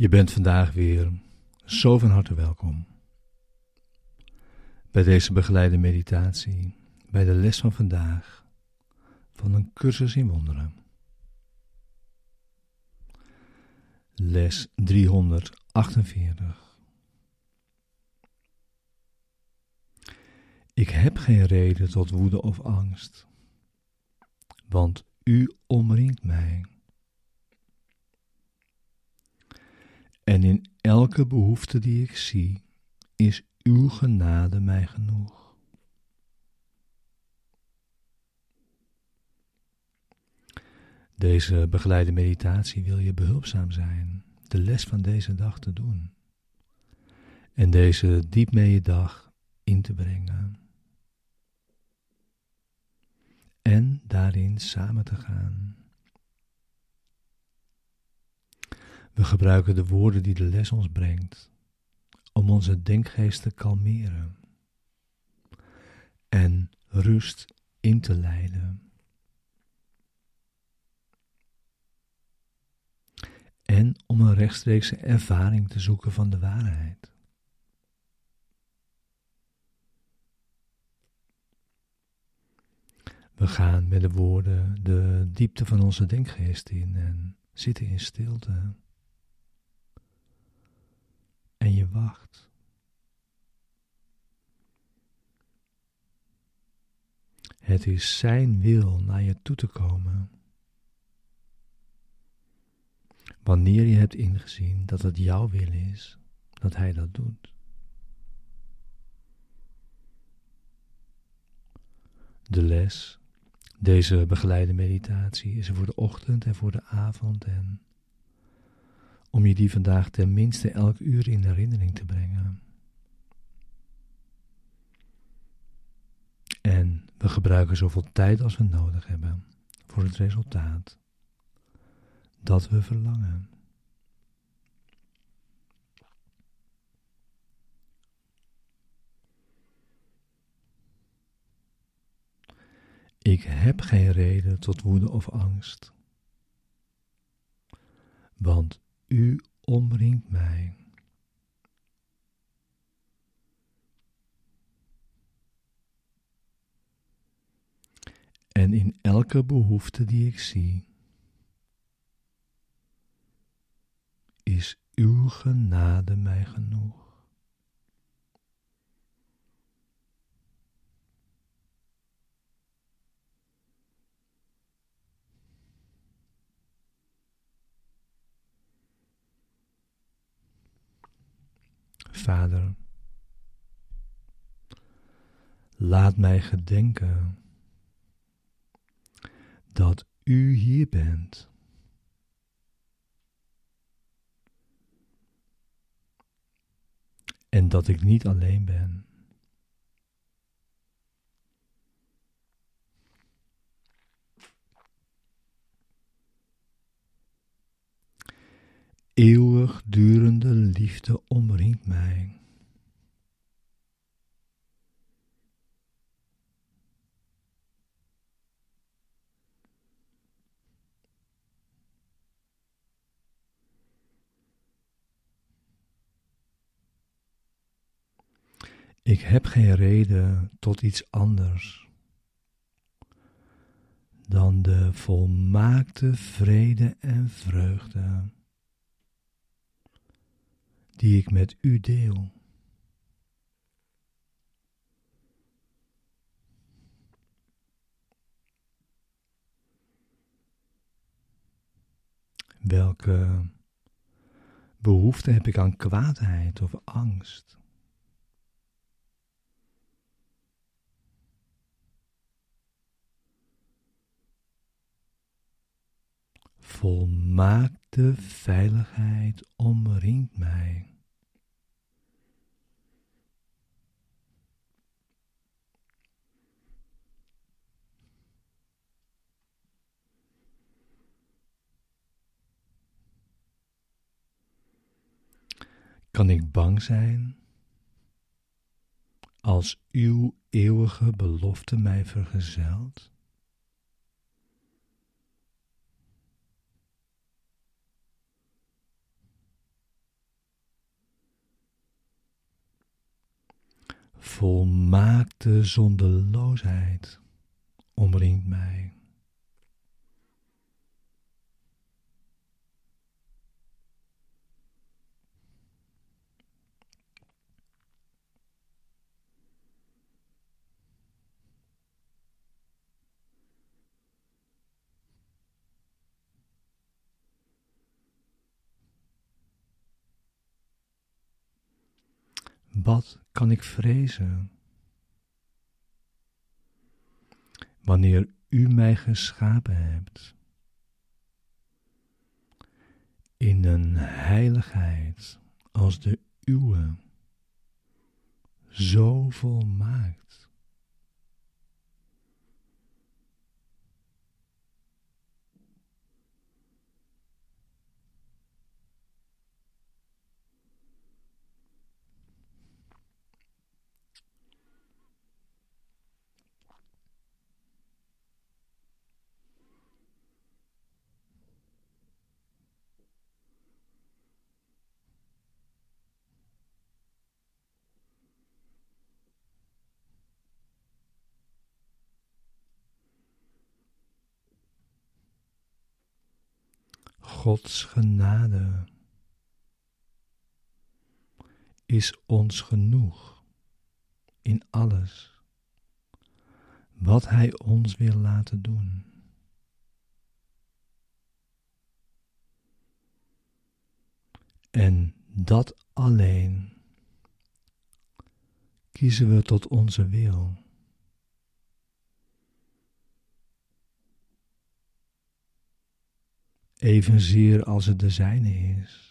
Je bent vandaag weer zo van harte welkom bij deze begeleide meditatie, bij de les van vandaag van een cursus in wonderen. Les 348. Ik heb geen reden tot woede of angst, want u omringt mij. En in elke behoefte die ik zie, is uw genade mij genoeg. Deze begeleide meditatie wil je behulpzaam zijn, de les van deze dag te doen. En deze diep mee je dag in te brengen. En daarin samen te gaan. We gebruiken de woorden die de les ons brengt om onze denkgeest te kalmeren en rust in te leiden. En om een rechtstreekse ervaring te zoeken van de waarheid. We gaan met de woorden de diepte van onze denkgeest in en zitten in stilte en je wacht. Het is Zijn wil naar je toe te komen. Wanneer je hebt ingezien dat het jouw wil is, dat Hij dat doet. De les, deze begeleide meditatie, is er voor de ochtend en voor de avond en om je die vandaag tenminste elk uur in herinnering te brengen. En we gebruiken zoveel tijd als we nodig hebben voor het resultaat dat we verlangen. Ik heb geen reden tot woede of angst, want u omringt mij. En in elke behoefte die ik zie, is uw genade mij genoeg. Vader, laat mij gedenken dat U hier bent. En dat ik niet alleen ben. Eeuwigdurende liefde Ik heb geen reden tot iets anders dan de volmaakte vrede en vreugde die ik met u deel. Welke behoefte heb ik aan kwaadheid of angst? Volmaakte veiligheid omringt mij. kan ik bang zijn als uw eeuwige belofte mij vergezelt? Volmaakte zondeloosheid omringt mij. Wat kan ik vrezen? Wanneer u mij geschapen hebt in een heiligheid als de uwe, zo volmaakt. Gods genade is ons genoeg in alles wat Hij ons wil laten doen. En dat alleen kiezen we tot onze wil. Evenzeer als het de zijne is.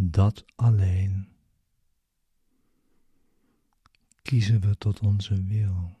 Dat alleen kiezen we tot onze wil.